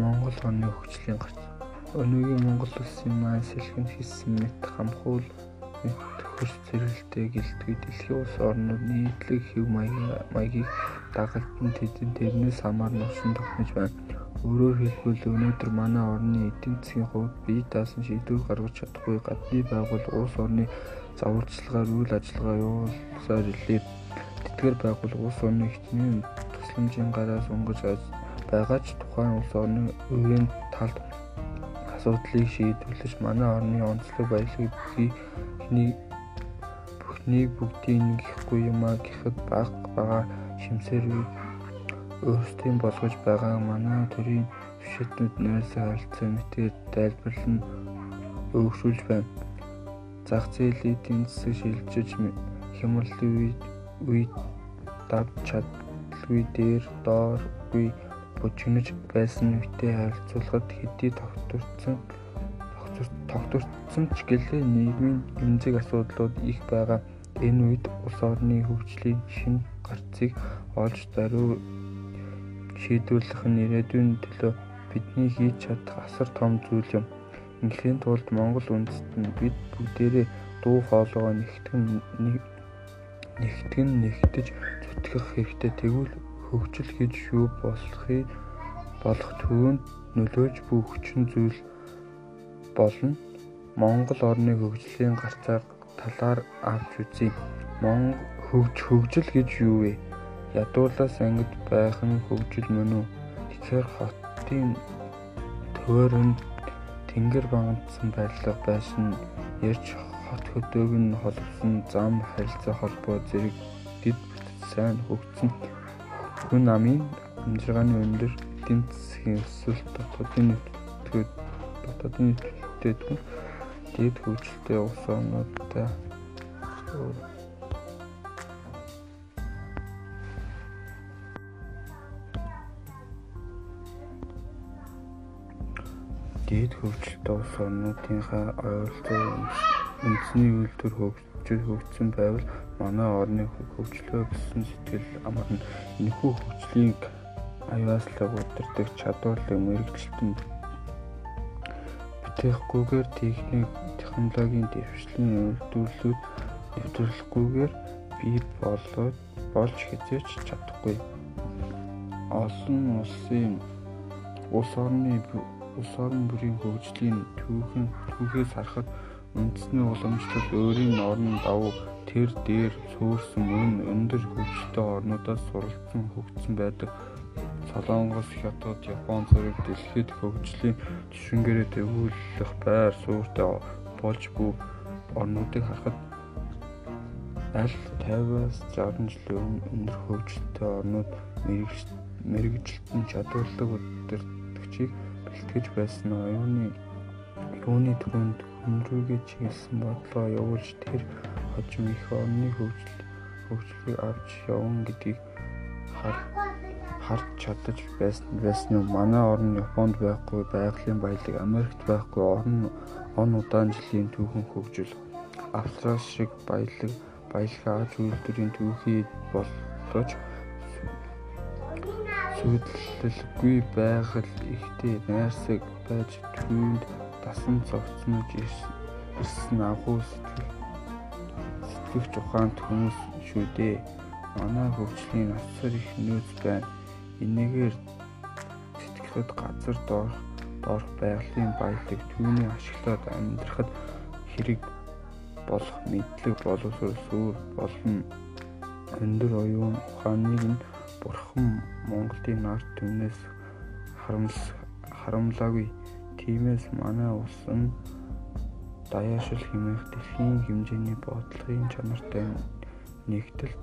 Монгол орны хөгжлийн гарц. Өнөөгийн Монгол улсын маань сэлгэнд хийсэн мэт хамхуул хөрс зэрэгэлтэй гэлтгүй дэлхийн улс орнууд нийтлэг хэв маягийг дагалдан тэдэн тэрнээс хамаарн усан тогтнож байна. Өөрөөр хэлбэл өнөөдөр манай орны эдийн засгийн хувьд бие даасан шийдвэр гаргаж чадахгүй гадны байгууллага улс орны загварчилгаар үйл ажиллагаа явуулсаар илээ. Тэдгээр байгууллага улс орны ихтний тусламжийн гараас өнгөж байгаа ч тухайн улс орны үеийн талд асуудлыг шийдвэрлэж манай орны онцлог баялагийг бүхний бүхнийг бүгдийг нэхэхгүй юмаа гэхэд баг бага шимсээр өөрсдийн болгож байгаа манай төрийн төвшөлтөнд нөөцөө харилцаа мэтээр тайлбарлан өгшүүлж байна. Зах зээлийн эдийн засаг шилжиж хямралын үед давж чадалгүй дээр дооргүй бужигнаж байсан үедээ харьцуулахад хэдий тогтворцсон тогтворцсон ч гэлээ нийгмийн эмзэг асуудлууд их байгаа. Энэ үед улс орны хөгжлийн шинэ гарцыг олж даруй шийдвэрлэх нь ирээдүйн төлөө бидний хийж чадах асар том зүйл юм. Инхийн тулд Монгол үндэст нь бид бүгдээрээ дуу хоолойгоо нэгтгэн нэгтгэн нэгтэж зүтгэх хэрэгтэй. Тэгвэл хөгжил гэж юу болохыг болох төвөнд нөлөөж бүх хүчин зүйл болно. Монгол орны хөгжлийн гарцаа талаар авч үзье. Монгол хөгж хөгжил гэж юу вэ? Ядуулаас ангид байх нь хөгжил мөн үү? Тэгэхээр хотын төвөрөнд тэнгэр бангадсан барилга байсан ярьж хот хөдөөг нь холбосон зам харилцаа холбоо зэрэг дэд бүтэц сайн хөгжсөн хүн амын амжиргааны өндөр засгийн өсөлт дотоодын нөхцөл дотоодын нөхцөлтэй дэд хөгжилтэй улс орнуудтай дэд хөгжилтэй улс орнуудынхаа ойролцоо үндэсний үйлдвэр хөгжиж хөгжсөн байвал манай орны хөгжлөө гэсэн сэтгэл амарна. Энэхүү хөгжлийг аюулслаг удирдах чадварлаг мэрэгчлэн бүтээхгүйгээр техник технологийн дэвшлийн үйлдвэрлэлүүд нэвтрүүлэхгүйгээр бий болоод болж хязгаарч чадахгүй. Олон улсын улс орны улс орон бүрийн хөгжлийн түүхэн түүхээс харахад үндэсний уламжлал өөрийн орон давуу тэр дээр суурсан мөн өндөр хөгжилтэй орнуудаас суралцсан хөгжсөн байдаг. Солонгос, Хятад, Япон зэрэг дэлхийд хөгжлийн жишгээрээ төвлөрөх байр суурьтай болж буй орнуудыг харахад аль 50-аас 60 жилийн өмнө хөгжилтэй орнууд мэрэгжилтэн чадварлаг удирдагчийг бэлтгэж байсан оюуны юуны түвэнд хүндрүүгээ чиглэсэн бодлого явуулж тэр хожим их орны хөгжил хөгжлийг авч явна гэдгийг харж чадаж байсан байсан юм. Манай орн Японд байхгүй байгалийн баялаг, Америкт байхгүй орн он удаан жилийн түүхэн хөгжил, Австрали шиг баялаг баялаг аж үйлдвэрийн түүхий боллож сүйдлэлгүй байгаль ихтэй найрсаг байж түүнд дасан цогцнож ирсэн агуу сэтгэл сэтгэвч ухаант хүмүүс шүү дээ. Манай хөгжлийн асар их нөөц байна. Энэгээр сэтгэхэд газар доорх доорх байгалийн баялаг түүний ашиглаад амьдрахад хэрэг болох мэдлэг боловсрол сүр болон өндөр оюун ухааныг нь бурхан Монголын ард түмнээс харамлаагүй. Тиймээс манай улс нь даяашил хэмээх дэлхийн хэмжээний бодлогын чанартай нэгдэл